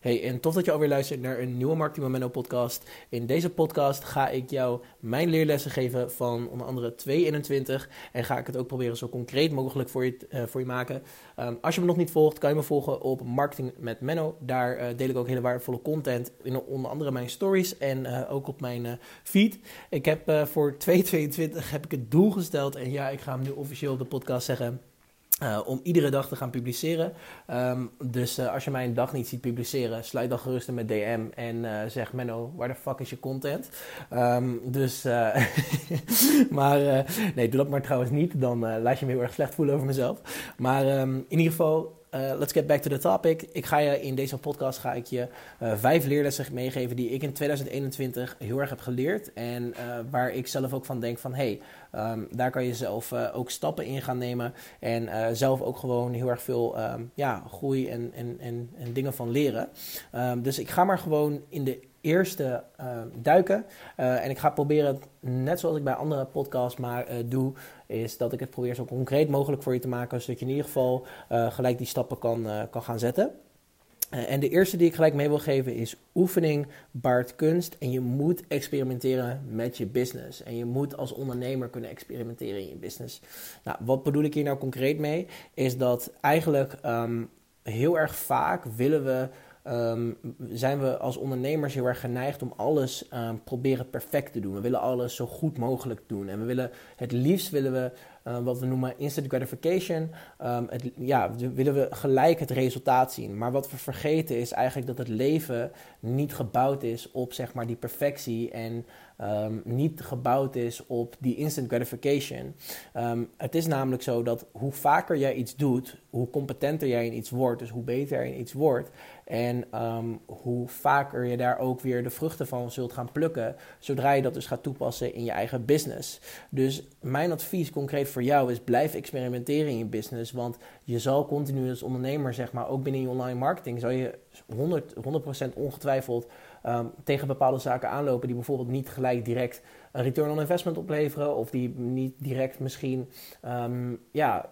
Hey, en tof dat je alweer luistert naar een nieuwe Marketing Momento podcast. In deze podcast ga ik jou mijn leerlessen geven van onder andere 221 en ga ik het ook proberen zo concreet mogelijk voor je, uh, voor je maken. Um, als je me nog niet volgt, kan je me volgen op Marketing met Menno. Daar uh, deel ik ook hele waardevolle content in onder andere mijn stories en uh, ook op mijn feed. Ik heb voor 222 heb ik het doel gesteld en ja, ik ga hem nu officieel op de podcast zeggen uh, om iedere dag te gaan publiceren. Um, dus uh, als je mij een dag niet ziet publiceren, sluit dan gerust met DM en uh, zeg Menno, waar de fuck is je content? Um, dus, maar nee, doe dat maar trouwens niet, dan laat je me heel erg slecht voelen over mezelf. Maar um, in ieder geval, uh, let's get back to the topic. Ik ga je in deze podcast ga ik je uh, vijf leerlessen meegeven die ik in 2021 heel erg heb geleerd. En uh, waar ik zelf ook van denk van hey, um, daar kan je zelf ook stappen in gaan nemen. En zelf ook gewoon heel erg veel um, ja, groei en, en, en, en, dingen van leren. Um, dus ik ga maar gewoon in de eerste uh, duiken. Uh, en ik ga proberen, net zoals ik bij andere podcasts maar uh, doe, is dat ik het probeer zo concreet mogelijk voor je te maken, zodat je in ieder geval gelijk die stappen kan, kan gaan zetten. en de eerste die ik gelijk mee wil geven is oefening baart kunst. En je moet experimenteren met je business. En je moet als ondernemer kunnen experimenteren in je business. Nou, wat bedoel ik hier nou concreet mee? Is dat eigenlijk um, heel erg vaak willen we um, zijn we als ondernemers heel erg geneigd om alles um, proberen perfect te doen. We willen alles zo goed mogelijk doen. En we willen het liefst willen we uh, wat we noemen instant gratification. Ja, willen we gelijk het resultaat zien. Maar wat we vergeten is eigenlijk dat het leven niet gebouwd is op zeg maar die perfectie en um, niet gebouwd is op die instant gratification. Um, het is namelijk zo dat hoe vaker jij iets doet, hoe competenter jij in iets wordt, dus hoe beter jij in iets wordt. En um, hoe vaker je daar ook weer de vruchten van zult gaan plukken, zodra je dat dus gaat toepassen in je eigen business. Dus mijn advies concreet voor jou is: blijf experimenteren in je business. Want je zal continu als ondernemer, zeg maar, ook binnen je online marketing, zal je 100, 100% ongetwijfeld um, tegen bepaalde zaken aanlopen die bijvoorbeeld niet gelijk direct een return on investment opleveren. Of die niet direct misschien um, ja,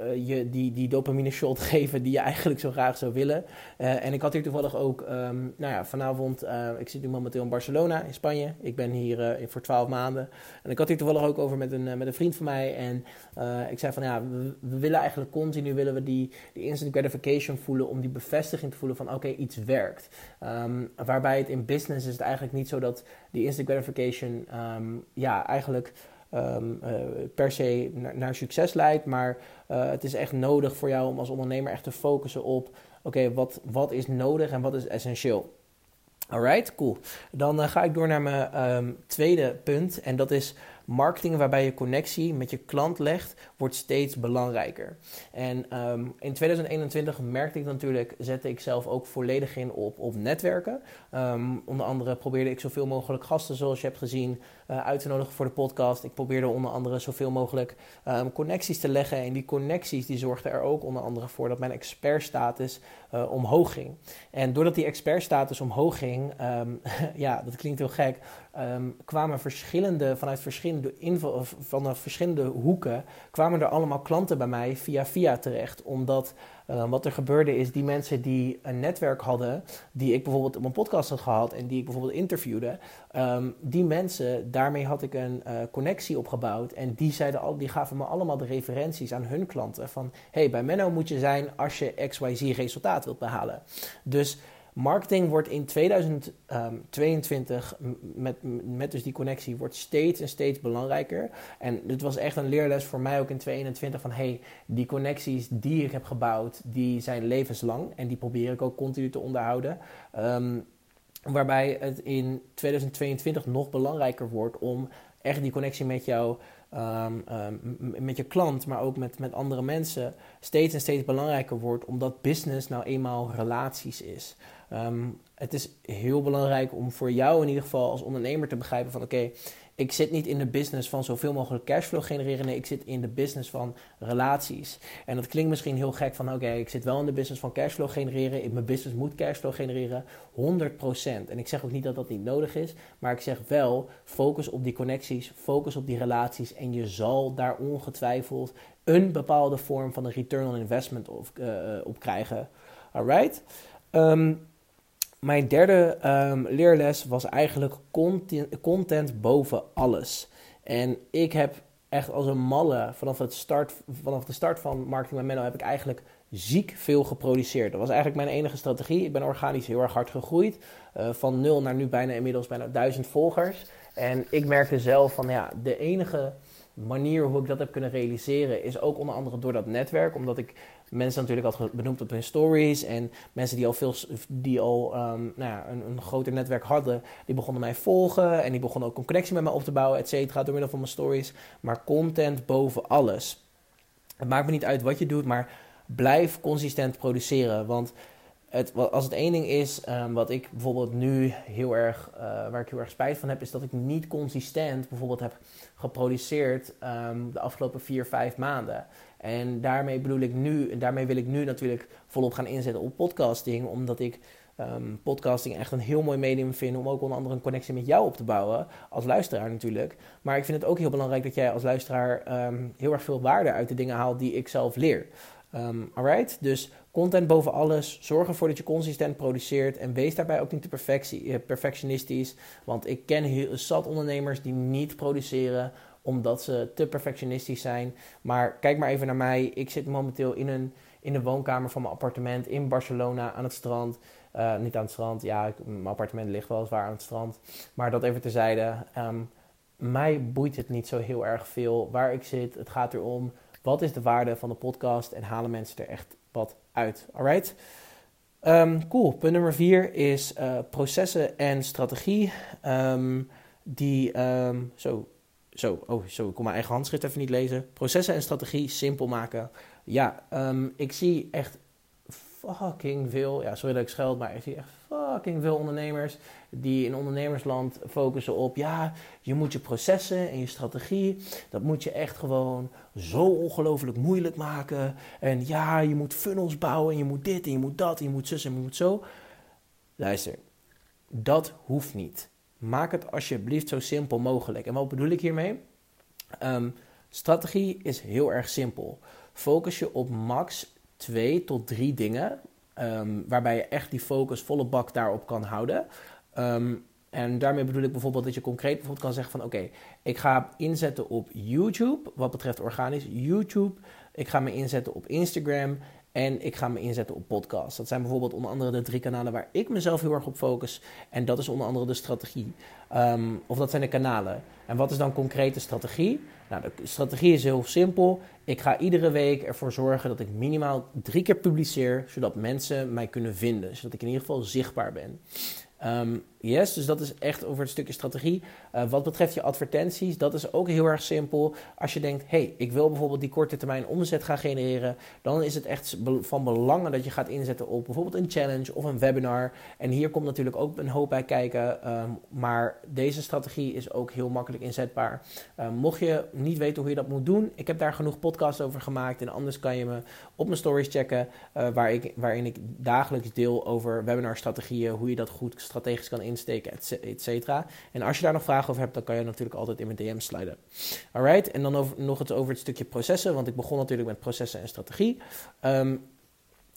uh, je die, die dopamine shot geven die je eigenlijk zo graag zou willen. Uh, en ik had hier toevallig ook, um, nou ja, vanavond, uh, ik zit nu momenteel in Barcelona in Spanje. Ik ben hier voor twaalf maanden. En ik had hier toevallig ook over met een, met een vriend van mij. En ik zei van ja, we, willen eigenlijk continu willen we die, die instant gratification voelen om die bevestiging te voelen van oké, iets werkt. Um, waarbij het in business is het eigenlijk niet zo dat die instant gratification um, ja, eigenlijk um, uh, per se naar, succes leidt. Maar uh, het is echt nodig voor jou om als ondernemer echt te focussen op: oké, wat, wat is nodig en wat is essentieel? Alright, cool. Dan uh, ga ik door naar mijn um, tweede punt. En dat is marketing waarbij je connectie met je klant legt, wordt steeds belangrijker. En um, in 2021 merkte ik natuurlijk, zette ik zelf ook volledig in op, op netwerken. Um, onder andere probeerde ik zoveel mogelijk gasten, zoals je hebt gezien, uh, uit te nodigen voor de podcast. Ik probeerde onder andere zoveel mogelijk um, connecties te leggen. En die connecties die zorgden er ook onder andere voor dat mijn expertstatus uh, omhoog ging. En doordat die expertstatus omhoog ging, ja, dat klinkt heel gek, kwamen verschillende, vanuit verschillende de info, van de verschillende hoeken kwamen er allemaal klanten bij mij via via terecht. Omdat uh, wat er gebeurde is, die mensen die een netwerk hadden, die ik bijvoorbeeld op mijn podcast had gehad en die ik bijvoorbeeld interviewde, um, die mensen, daarmee had ik een uh, connectie opgebouwd. En die, zeiden al, die gaven me allemaal de referenties aan hun klanten van, hey, bij Menno moet je zijn als je XYZ resultaat wilt behalen. Dus Marketing wordt in 2022, met, met dus die connectie, wordt steeds en steeds belangrijker. En dit was echt een leerles voor mij ook in 2021 van hey, die connecties die ik heb gebouwd, die zijn levenslang en die probeer ik ook continu te onderhouden. Um, waarbij het in 2022 nog belangrijker wordt om echt die connectie met jou um, met je klant, maar ook met, met andere mensen, steeds en steeds belangrijker wordt, omdat business nou eenmaal relaties is. Um, het is heel belangrijk om voor jou in ieder geval als ondernemer te begrijpen van oké, ik zit niet in de business van zoveel mogelijk cashflow genereren. Nee, ik zit in de business van relaties. En dat klinkt misschien heel gek van oké, ik zit wel in de business van cashflow genereren. Mijn business moet cashflow genereren. 100%. En ik zeg ook niet dat dat niet nodig is. Maar ik zeg wel, focus op die connecties, focus op die relaties. En je zal daar ongetwijfeld een bepaalde vorm van een return on investment op, uh, op krijgen. Alright? Um, mijn derde um, leerles was eigenlijk content, boven alles. En ik heb echt als een malle vanaf, het start, vanaf de start van Marketing met Menno heb ik eigenlijk ziek veel geproduceerd. Dat was eigenlijk mijn enige strategie. Ik ben organisch heel erg hard gegroeid. Uh, van nul naar nu bijna inmiddels bijna duizend volgers. En ik merkte zelf van ja, de enige manier hoe ik dat heb kunnen realiseren is ook onder andere door dat netwerk. Omdat ik mensen natuurlijk had benoemd op hun stories. En mensen die al, veel, die al um, nou ja, een, een, groter netwerk hadden, die begonnen mij volgen. En die begonnen ook een connectie met mij op te bouwen, et cetera, door middel van mijn stories. Maar content boven alles. Het maakt me niet uit wat je doet, maar blijf consistent produceren. Want het, als het één ding is um, wat ik bijvoorbeeld nu heel erg, uh, waar ik heel erg spijt van heb, is dat ik niet consistent bijvoorbeeld heb geproduceerd um, de afgelopen vier, vijf maanden. En daarmee bedoel ik nu, en daarmee wil ik nu natuurlijk volop gaan inzetten op podcasting, omdat ik um, podcasting echt een heel mooi medium vind om ook onder andere een connectie met jou op te bouwen, als luisteraar natuurlijk. Maar ik vind het ook heel belangrijk dat jij als luisteraar heel erg veel waarde uit de dingen haalt die ik zelf leer. Um, alright? Dus content boven alles. Zorg ervoor dat je consistent produceert. En wees daarbij ook niet te eh, perfectionistisch. Want ik ken heel, zat ondernemers die niet produceren omdat ze te perfectionistisch zijn. Maar kijk maar even naar mij. Ik zit momenteel in een, in de woonkamer van mijn appartement in Barcelona aan het strand. Uh, niet aan het strand, ja, mijn appartement ligt wel zwaar aan het strand. Maar dat even terzijde. Um, mij boeit het niet zo heel erg veel waar ik zit. Het gaat erom wat is de waarde van de podcast en halen mensen er echt wat uit? Alright? Um, cool. Punt nummer vier is uh, processen en strategie. Um, die, um, zo, zo, oh, zo, ik kon mijn eigen handschrift even niet lezen. Processen en strategie simpel maken. Ja, ik zie echt fucking veel, ja, sorry dat ik scheld, maar ik zie echt fucking veel ondernemers die in ondernemersland focussen op, ja, je moet je processen en je strategie, dat moet je echt gewoon zo ongelooflijk moeilijk maken. En ja, je moet funnels bouwen en je moet dit en je moet dat en je moet zus en je moet zo. Luister, dat hoeft niet. Maak het alsjeblieft zo simpel mogelijk. En wat bedoel ik hiermee? Um, strategie is heel erg simpel. Focus je op max twee tot drie dingen. Um, waarbij je echt die focus volle bak daarop kan houden. Um, en daarmee bedoel ik bijvoorbeeld dat je concreet bijvoorbeeld kan zeggen van oké, ik ga inzetten op YouTube, wat betreft organisch YouTube. Ik ga me inzetten op Instagram en ik ga me inzetten op podcasts. Dat zijn bijvoorbeeld onder andere de drie kanalen waar ik mezelf heel erg op focus. En dat is onder andere de strategie. Um, of dat zijn de kanalen. En wat is dan concrete strategie? Nou, de strategie is heel simpel. Ik ga iedere week ervoor zorgen dat ik minimaal drie keer publiceer, zodat mensen mij kunnen vinden. Zodat ik in ieder geval zichtbaar ben. Um, yes, dus dat is echt over het stukje strategie. Uh, wat betreft je advertenties, dat is ook heel erg simpel. Als je denkt, hey, ik wil bijvoorbeeld die korte termijn omzet gaan genereren, dan is het echt van belang dat je gaat inzetten op bijvoorbeeld een challenge of een webinar. En hier komt natuurlijk ook een hoop bij kijken, um, maar deze strategie is ook heel makkelijk inzetbaar. Um, mocht je niet weten hoe je dat moet doen, ik heb daar genoeg podcasts over gemaakt en anders kan je me op mijn stories checken, uh, waar ik, waarin ik dagelijks deel over webinarstrategieën, hoe je dat goed strategisch kan insteken, et cetera. En als je daar nog vragen over hebt, dan kan je natuurlijk altijd in mijn DM sliden. Alright, en dan nog het over het stukje processen, want ik begon natuurlijk met processen en strategie. Um,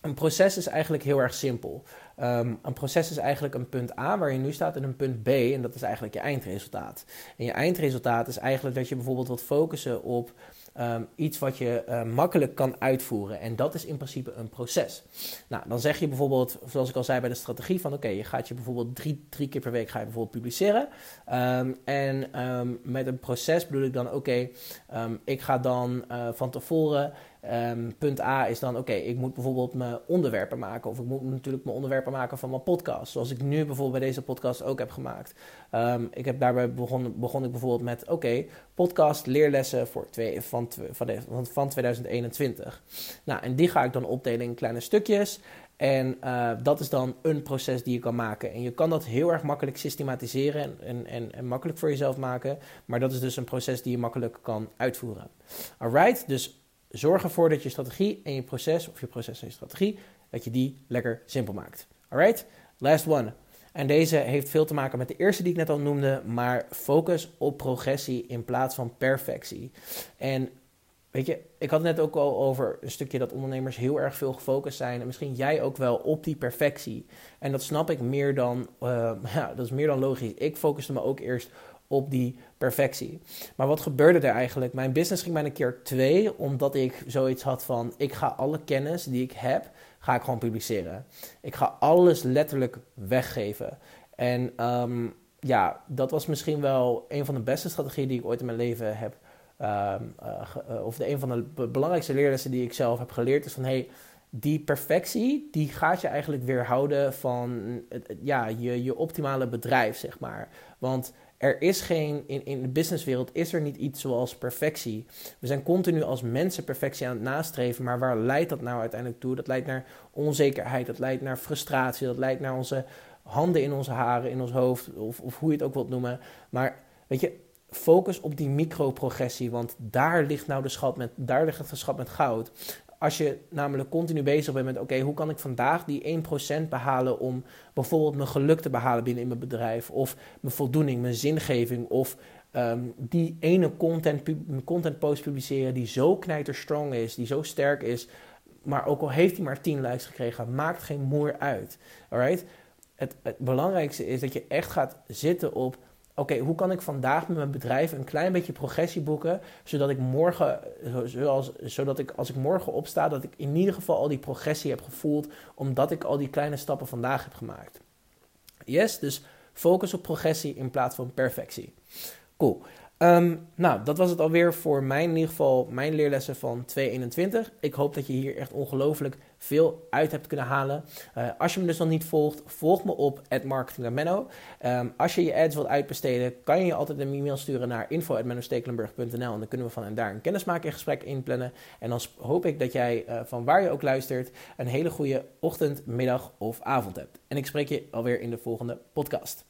een proces is eigenlijk heel erg simpel. Um, een proces is eigenlijk een punt A waar je nu staat en een punt B en dat is eigenlijk je eindresultaat. En je eindresultaat is eigenlijk dat je bijvoorbeeld wilt focussen op um, iets wat je uh, makkelijk kan uitvoeren. En dat is in principe een proces. Nou, dan zeg je bijvoorbeeld, zoals ik al zei bij de strategie, van oké, je gaat je bijvoorbeeld drie, drie keer per week ga je bijvoorbeeld publiceren. Um, en met een proces bedoel ik dan, oké, ik ga dan uh, van tevoren Um, punt A is dan, oké, ik moet bijvoorbeeld mijn onderwerpen maken. Of ik moet natuurlijk mijn onderwerpen maken van mijn podcast. Zoals ik nu bijvoorbeeld bij deze podcast ook heb gemaakt. Um, ik heb daarbij begon, begon ik bijvoorbeeld met, oké, podcast leerlessen voor van, van, van 2021. Nou, en die ga ik dan opdelen in kleine stukjes. En uh, dat is dan een proces die je kan maken. En je kan dat heel erg makkelijk systematiseren en, en, en, makkelijk voor jezelf maken. Maar dat is dus een proces die je makkelijk kan uitvoeren. Alright, dus zorg ervoor dat je strategie en je proces, of je proces en je strategie, dat je die lekker simpel maakt. Alright, last one. En deze heeft veel te maken met de eerste die ik net al noemde, maar focus op progressie in plaats van perfectie. En weet je, ik had het net ook al over een stukje dat ondernemers heel erg veel gefocust zijn. En misschien jij ook wel op die perfectie. En dat snap ik meer dan, uh, ja, dat is meer dan logisch. Ik focuste me ook eerst op die perfectie. Maar wat gebeurde er eigenlijk? Mijn business ging bijna een keer twee, omdat ik zoiets had van: ik ga alle kennis die ik heb, ga ik gewoon publiceren. Ik ga alles letterlijk weggeven. En ehm, ja, dat was misschien wel een van de beste strategieën die ik ooit in mijn leven heb. Ehm, eh, eh, of de een van de belangrijkste leerlessen die ik zelf heb geleerd is van hey, die perfectie die gaat je eigenlijk weerhouden van ja, je, je optimale bedrijf, zeg maar. Want er is geen, in, in de businesswereld is er niet iets zoals perfectie. We zijn continu als mensen perfectie aan het nastreven, maar waar leidt dat nou uiteindelijk toe? Dat leidt naar onzekerheid, dat leidt naar frustratie, dat leidt naar onze handen in onze haren, in ons hoofd, of, of hoe je het ook wilt noemen. Maar weet je, focus op die microprogressie, want daar ligt nou de schat met, daar ligt het schat met goud. Als je namelijk continu bezig bent met, oké, hoe kan ik vandaag die 1% behalen om bijvoorbeeld mijn geluk te behalen binnen in mijn bedrijf, of mijn voldoening, mijn zingeving, of ehm, die ene content, content post publiceren die zo knijterstrong is, die zo sterk is, maar ook al heeft hij maar 10 likes gekregen, maakt geen moer uit. Alright? Het belangrijkste is dat je echt gaat zitten op oké, hoe kan ik vandaag met mijn bedrijf een klein beetje progressie boeken, zodat ik morgen, zoals, zodat ik als ik morgen opsta, dat ik in ieder geval al die progressie heb gevoeld, omdat ik al die kleine stappen vandaag heb gemaakt. Yes, dus focus op progressie in plaats van perfectie. Cool. Ehm, nou, dat was het alweer voor mijn, in ieder geval, mijn leerlessen van 221. Ik hoop dat je hier echt ongelooflijk veel uit hebt kunnen halen. Uh, als je me dus nog niet volgt, volg me op marketingamenno. Um, als je je ads wilt uitbesteden, kan je je altijd een e-mail sturen naar info.mennostekelenburg.nl en dan kunnen we van en daar een kennismaking gesprek inplannen. En dan hoop ik dat jij uh, van waar je ook luistert een hele goede ochtend, middag of avond hebt. En ik spreek je alweer in de volgende podcast.